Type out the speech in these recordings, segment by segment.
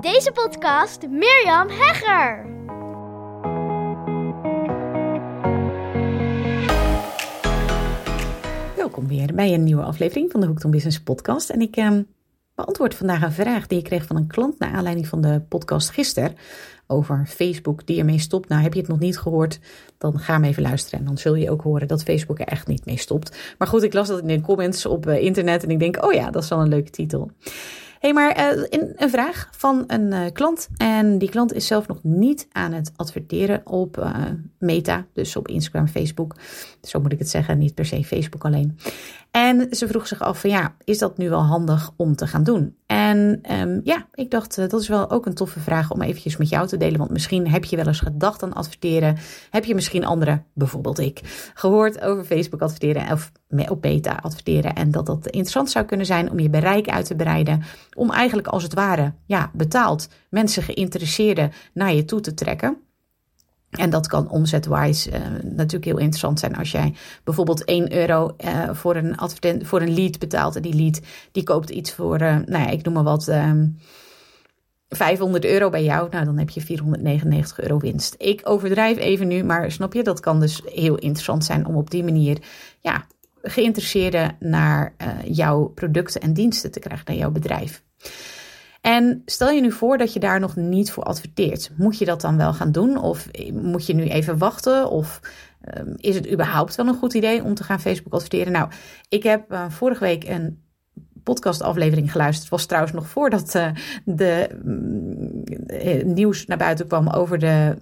Deze podcast Mirjam Hegger. Welkom weer bij een nieuwe aflevering van de Hoekton Business podcast. En ik eh, beantwoord vandaag een vraag die ik kreeg van een klant naar aanleiding van de podcast gisteren over Facebook die ermee stopt. Nou, heb je het nog niet gehoord, dan ga hem even luisteren. En dan zul je ook horen dat Facebook er echt niet mee stopt. Maar goed, ik las dat in de comments op eh, internet en ik denk, oh ja, dat is wel een leuke titel hey, maar uh, een vraag van een uh, klant. En die klant is zelf nog niet aan het adverteren op uh, Meta, dus op Instagram, Facebook. Zo moet ik het zeggen, niet per se Facebook alleen. En ze vroeg zich af van ja, is dat nu wel handig om te gaan doen? En um, ja, ik dacht dat is wel ook een toffe vraag om eventjes met jou te delen. Want misschien heb je wel eens gedacht aan adverteren. Heb je misschien anderen, bijvoorbeeld ik, gehoord over Facebook adverteren of op beta adverteren. En dat dat interessant zou kunnen zijn om je bereik uit te breiden. Om eigenlijk als het ware, ja, betaald mensen geïnteresseerden naar je toe te trekken. En dat kan omzetwise uh, natuurlijk heel interessant zijn als jij bijvoorbeeld 1 euro uh, voor, een advertent, voor een lead betaalt. En die lead die koopt iets voor, uh, nou ja, ik noem maar wat, 500 ehm, euro bij jou. Nou, dan heb je 499 euro winst. Ik overdrijf even nu, maar snap je, dat kan dus heel interessant zijn om op die manier, ja, geïnteresseerden naar jouw producten en diensten te krijgen, naar jouw bedrijf. En stel je nu voor dat je daar nog niet voor adverteert. Moet je dat dan wel gaan doen? Of moet je nu even wachten? Of um, is het überhaupt wel een goed idee om te gaan Facebook adverteren? Nou, ik heb uh, vorige week een podcastaflevering geluisterd. was trouwens nog voordat uh, de uh, nieuws naar buiten kwam over de,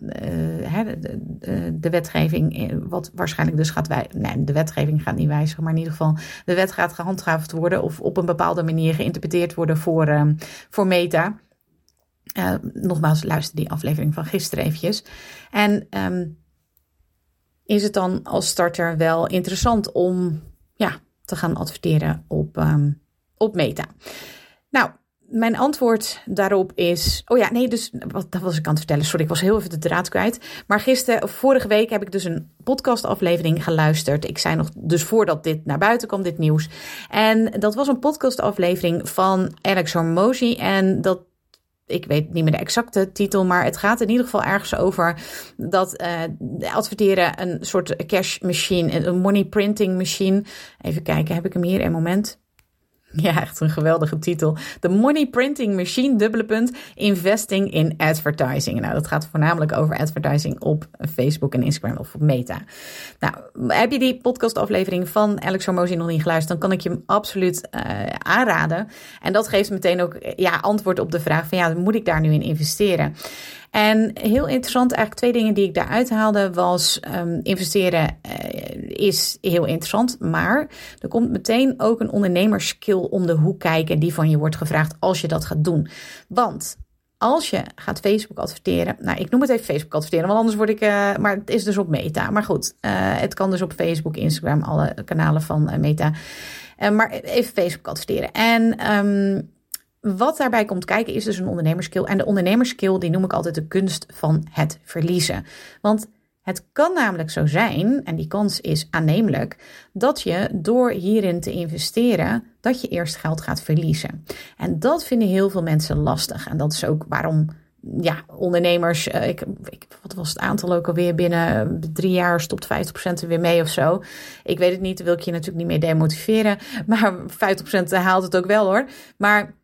de, wetgeving. Wat waarschijnlijk dus gaat wij. Nee, de wetgeving gaat niet wijzigen, maar in ieder geval de wet gaat gehandhaafd worden of op een bepaalde manier geïnterpreteerd worden voor, voor Meta. nogmaals, luister die aflevering van gisteren eventjes. En um, is het dan als starter wel interessant om ja, te gaan adverteren op, um, op Meta. Nou, mijn antwoord daarop is. Oh ja, nee, dus wat, dat was ik aan het vertellen. Sorry, ik was heel even de draad kwijt. Maar gisteren, of vorige week, heb ik dus een podcastaflevering geluisterd. Ik zei nog, dus voordat dit naar buiten kwam, dit nieuws. En dat was een podcastaflevering van Alex Hormozy. En dat ik weet niet meer de exacte titel, maar het gaat in ieder geval ergens over dat uh, adverteren een soort cash machine, een money printing machine. Even kijken, heb ik hem hier een moment? Ja, echt een geweldige titel. The Money Printing Machine, dubbele punt, Investing in Advertising. Nou, dat gaat voornamelijk over advertising op Facebook en Instagram of op Meta. Nou, heb je die podcastaflevering van Alex Hormozy nog niet geluisterd, dan kan ik je hem absoluut uh, aanraden. En dat geeft meteen ook ja, antwoord op de vraag van ja, moet ik daar nu in investeren? En heel interessant, eigenlijk twee dingen die ik daaruit haalde, was um, investeren uh, is heel interessant, maar er komt meteen ook een ondernemerskill om de hoek kijken die van je wordt gevraagd als je dat gaat doen. Want als je gaat Facebook adverteren, nou ik noem het even Facebook adverteren, want anders word ik, uh, maar het is dus op Meta. Maar goed, uh, het kan dus op Facebook, Instagram, alle kanalen van Meta. maar even Facebook adverteren. En um, wat daarbij komt kijken is dus een ondernemerskill. En de ondernemerskill die noem ik altijd de kunst van het verliezen. Want het kan namelijk zo zijn, en die kans is aannemelijk, dat je door hierin te investeren, dat je eerst geld gaat verliezen. En dat vinden heel veel mensen lastig. En dat is ook waarom ja, ondernemers, eh, ik, wat was het aantal ook alweer binnen drie jaar stopt 50% er weer mee of zo. Ik weet het niet, wil ik je natuurlijk niet mee demotiveren. Maar 50% haalt het ook wel hoor. Maar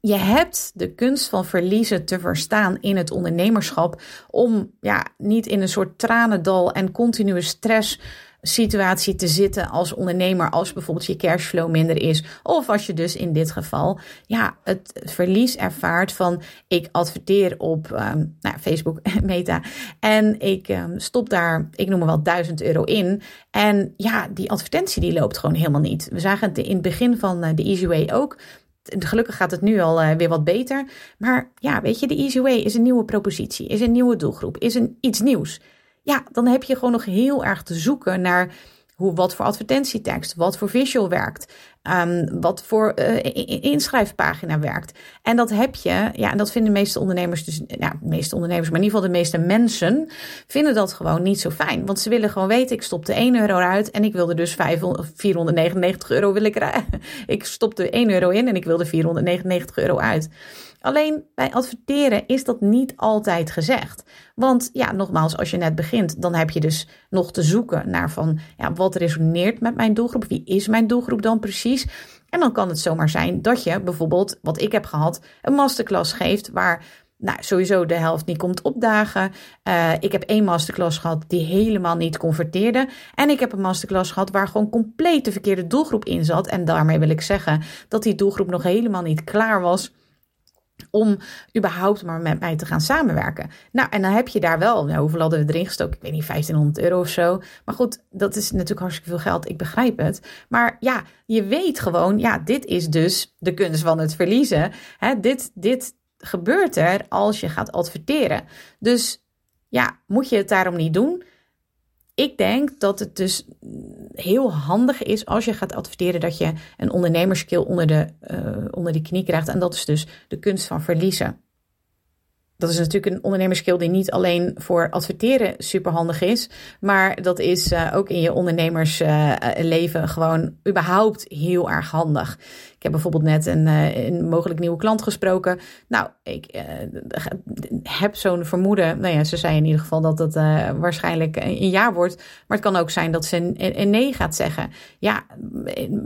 je hebt de kunst van verliezen te verstaan in het ondernemerschap. Om ja, niet in een soort tranendal en continue stress situatie te zitten als ondernemer als bijvoorbeeld je cashflow minder is. Of als je dus in dit geval ja het verlies ervaart van ik adverteer op um, nou, Facebook Meta en ik um, stop daar ik noem maar wel 1000 euro in. En ja die advertentie die loopt gewoon helemaal niet. We zagen het in het begin van eh, de Easy Way Gelukkig gaat het nu al uh, weer wat beter. Maar ja, weet je, de Easy Way is een nieuwe propositie, is een nieuwe doelgroep, is een, iets nieuws. Ja, dan heb je gewoon nog heel erg te zoeken naar hoe, wat voor advertentietekst, wat voor visual werkt. um, wat voor uh, inschrijfpagina werkt. En dat heb je, ja, en dat vinden de meeste ondernemers, dus, de meeste ondernemers, maar in ieder geval de meeste mensen, vinden dat gewoon niet zo fijn. Want ze willen gewoon weten, ik stop de 1 euro uit en ik wilde dus 500, 499 euro wil ik eruit. Ik stopte 1 euro in en ik wilde 499 euro uit. Alleen bij adverteren is dat niet altijd gezegd. Want ja, nogmaals, als je net begint, dan heb je dus nog te zoeken naar van ja, wat resoneert met mijn doelgroep. Wie is mijn doelgroep dan precies? En dan kan het zomaar zijn dat je bijvoorbeeld, wat ik heb gehad, een masterclass geeft waar nou, sowieso de helft niet komt opdagen. Uh, ik heb één masterclass gehad die helemaal niet converteerde. En ik heb een masterclass gehad waar gewoon compleet de verkeerde doelgroep in zat. En daarmee wil ik zeggen dat die doelgroep nog helemaal niet klaar was om überhaupt maar met mij te gaan samenwerken. Nou, en dan heb je daar wel, nou, hoeveel hadden we erin gestoken? Ik weet niet, 1500 euro of zo. Maar goed, dat is natuurlijk hartstikke veel geld, ik begrijp het. Maar ja, je weet gewoon, ja, dit is dus de kunst van het verliezen. Hè, dit, dit gebeurt er als je gaat adverteren. Dus ja, moet je het daarom niet doen? ik denk dat het dus heel handig is als je gaat adverteren dat je een ondernemerskill onder de, uh, onder de knie krijgt. En dat is dus de kunst van verliezen. Dat is natuurlijk een ondernemerskill die niet alleen voor adverteren superhandig is, maar dat is uh, ook in je ondernemersleven gewoon überhaupt heel erg handig. Ik heb bijvoorbeeld net een, uh, een mogelijk nieuwe klant gesproken. Nou, ik uh, heb zo'n vermoeden. Nou ja, ze zei in ieder geval dat het uh, waarschijnlijk een jaar wordt. Maar het kan ook zijn dat ze een, een nee gaat zeggen. Ja,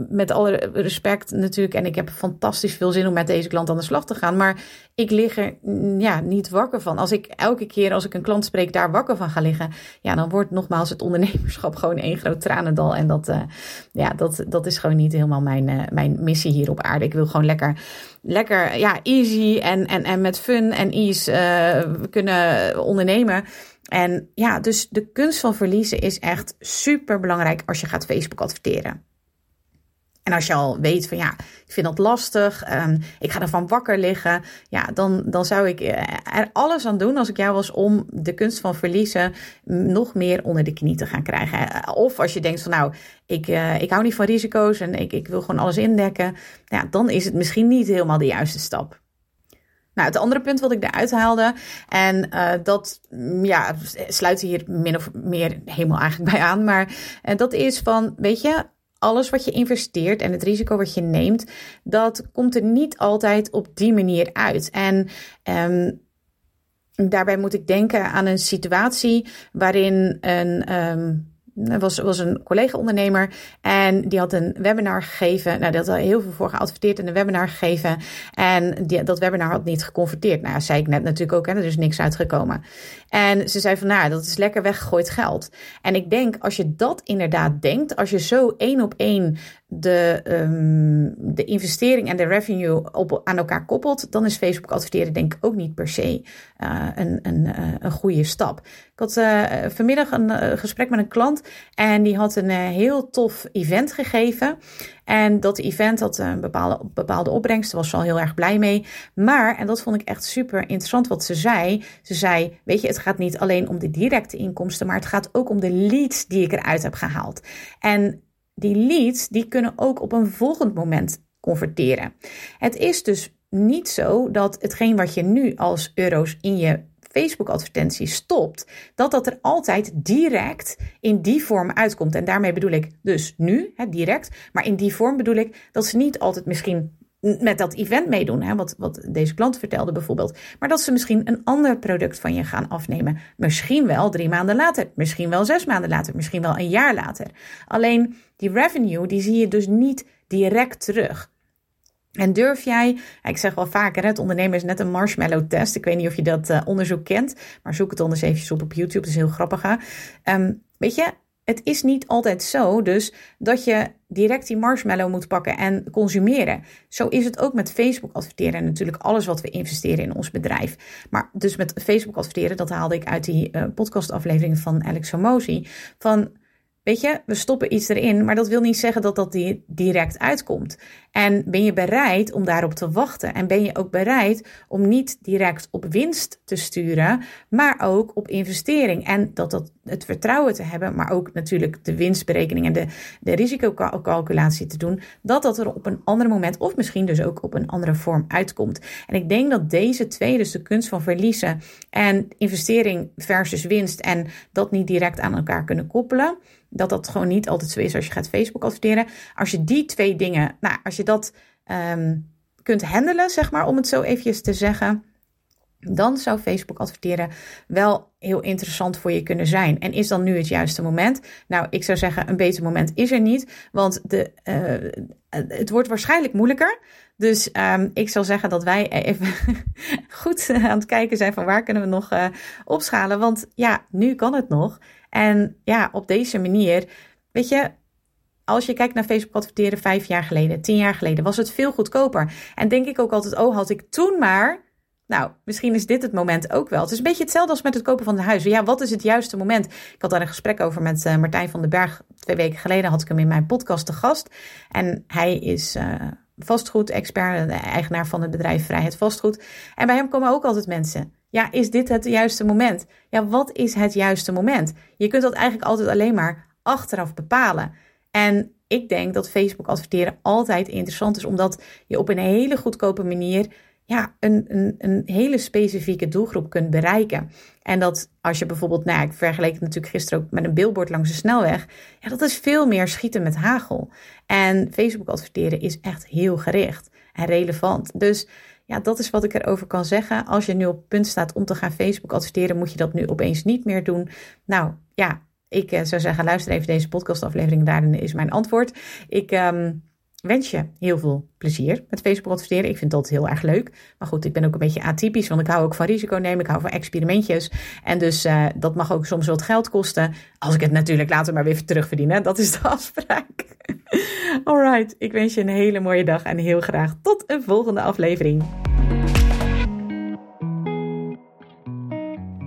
met alle respect natuurlijk. En ik heb fantastisch veel zin om met deze klant aan de slag te gaan. Maar ik lig er mm, ja, niet wakker van. Als ik elke keer als ik een klant spreek daar wakker van ga liggen. Ja, dan wordt nogmaals het ondernemerschap gewoon één groot tranendal. En dat, ja, dat, dat is gewoon niet helemaal mijn, mijn missie hier op aarde. Ik wil gewoon lekker, lekker ja, easy en, en, en met fun en ease uh, kunnen ondernemen. En ja, dus de kunst van verliezen is echt super belangrijk als je gaat Facebook adverteren. En als je al weet van ja, ik vind dat lastig, um, ik ga ervan wakker liggen, ja, dan, dan zou ik eh, er alles aan doen als ik jou was om de kunst van verliezen nog meer onder de knie te gaan krijgen. Of als je denkt van nou, ik, uh, ik hou niet van risico's en ik, ik wil gewoon alles indekken, ja, dan is het misschien niet helemaal de juiste stap. Nou, het andere punt wat ik eruit haalde, en uh, dat ja, sluit hier min of meer helemaal eigenlijk bij aan, maar uh, dat is van, weet je, alles wat je investeert en het risico wat je neemt, dat komt er niet altijd op die manier uit. En um, daarbij moet ik denken aan een situatie waarin een. Er was, was een collega-ondernemer en die had een webinar gegeven. Nou, die had heel veel voor geadverteerd en een webinar gegeven. En die, dat webinar had niet geconverteerd. Nou, zei ik net natuurlijk ook, hè, er is niks uitgekomen. En ze zei van, nou, dat is lekker weggegooid geld. En ik denk, als je dat inderdaad denkt, als je zo één op één de, um, de investering en de revenue op, aan elkaar koppelt, dan is Facebook adverteren denk ik ook niet per se uh, een, een, uh, een goede stap. Ik had vanmiddag een gesprek met een klant en die had een heel tof event gegeven. En dat event had een bepaalde, bepaalde opbrengst, daar was ze al heel erg blij mee. Maar, en dat vond ik echt super interessant wat ze zei. Ze zei, weet je, het gaat niet alleen om de directe inkomsten, maar het gaat ook om de leads die ik eruit heb gehaald. En die leads, die kunnen ook op een volgend moment converteren. Het is dus niet zo dat hetgeen wat je nu als euro's in je Facebook advertentie stopt, dat dat er altijd direct in die vorm uitkomt. En daarmee bedoel ik dus nu, hè, direct, maar in die vorm bedoel ik dat ze niet altijd misschien met dat event meedoen, hè, wat, wat deze klant vertelde bijvoorbeeld. Maar dat ze misschien een ander product van je gaan afnemen. Misschien wel drie maanden later, misschien wel zes maanden later, misschien wel een jaar later. Alleen die revenue, die zie je dus niet direct terug. En durf jij, ik zeg wel vaker, het ondernemen is net een marshmallow test. Ik weet niet of je dat uh, onderzoek kent, maar zoek het anders eventjes op op YouTube. Dat is heel grappig. Um, weet je, het is niet altijd zo dus dat je direct die marshmallow moet pakken en consumeren. Zo is het ook met Facebook adverteren en natuurlijk alles wat we investeren in ons bedrijf. Maar dus met Facebook adverteren, dat haalde ik uit die uh, podcastaflevering van Alex Hormozy, van weet je, we stoppen iets erin, maar dat wil niet zeggen dat dat direct uitkomt. En ben je bereid om daarop te wachten? En ben je ook bereid om niet direct op winst te sturen, maar ook op investering? En dat dat het vertrouwen te hebben, maar ook natuurlijk de winstberekening en de, de risicocalculatie te doen, dat dat er op een ander moment of misschien dus ook op een andere vorm uitkomt. En ik denk dat deze twee, dus de kunst van verliezen en investering versus winst en dat niet direct aan elkaar kunnen koppelen dat dat gewoon niet altijd zo is als je gaat Facebook adverteren. Als je die twee dingen, nou, als je dat um, kunt handelen, zeg maar, om het zo eventjes te zeggen, dan zou Facebook adverteren wel heel interessant voor je kunnen zijn. En is dan nu het juiste moment? Nou, ik zou zeggen, een beter moment is er niet, want de, uh, het wordt waarschijnlijk moeilijker. Dus um, ik zal zeggen dat wij even goed aan het kijken zijn van waar kunnen we nog uh, opschalen. Want ja, nu kan het nog. En ja, op deze manier, weet je, als je kijkt naar Facebook adverteren vijf jaar geleden, tien jaar geleden, was het veel goedkoper. En denk ik ook altijd, oh, had ik toen maar. Nou, misschien is dit het moment ook wel. Het is een beetje hetzelfde als met het kopen van een huis. Ja, wat is het juiste moment? Ik had daar een gesprek over met uh, Martijn van den Berg. Twee weken geleden had ik hem in mijn podcast te gast. En hij is uh, vastgoed-expert, de eigenaar van het bedrijf Vrijheid Vastgoed. En bij hem komen ook altijd mensen. Ja, is dit het juiste moment? Ja, wat is het juiste moment? Je kunt dat eigenlijk altijd alleen maar achteraf bepalen. En ik denk dat Facebook adverteren altijd interessant is, omdat je op een hele goedkope manier ja, een, een, een hele specifieke doelgroep kunt bereiken. En dat als je bijvoorbeeld, nou ik vergeleek het natuurlijk gisteren ook met een billboard langs de snelweg. Ja, dat is veel meer schieten met hagel. En Facebook adverteren is echt heel gericht en relevant. Dus ja, dat is wat ik erover kan zeggen. Als je nu op punt staat om te gaan Facebook adverteren, moet je dat nu opeens niet meer doen. Nou ja, ik eh, zou zeggen, luister even deze podcastaflevering. Daarin is mijn antwoord. Ik um, wens je heel veel plezier met Facebook adverteren. Ik vind dat heel erg leuk. Maar goed, ik ben ook een beetje atypisch, want ik hou ook van risico nemen. Ik hou van experimentjes. En dus uh, dat mag ook soms wat geld kosten. Als ik het natuurlijk later maar weer terugverdienen. Dat is de afspraak. Alright, ik wens je een hele mooie dag en heel graag tot een volgende aflevering.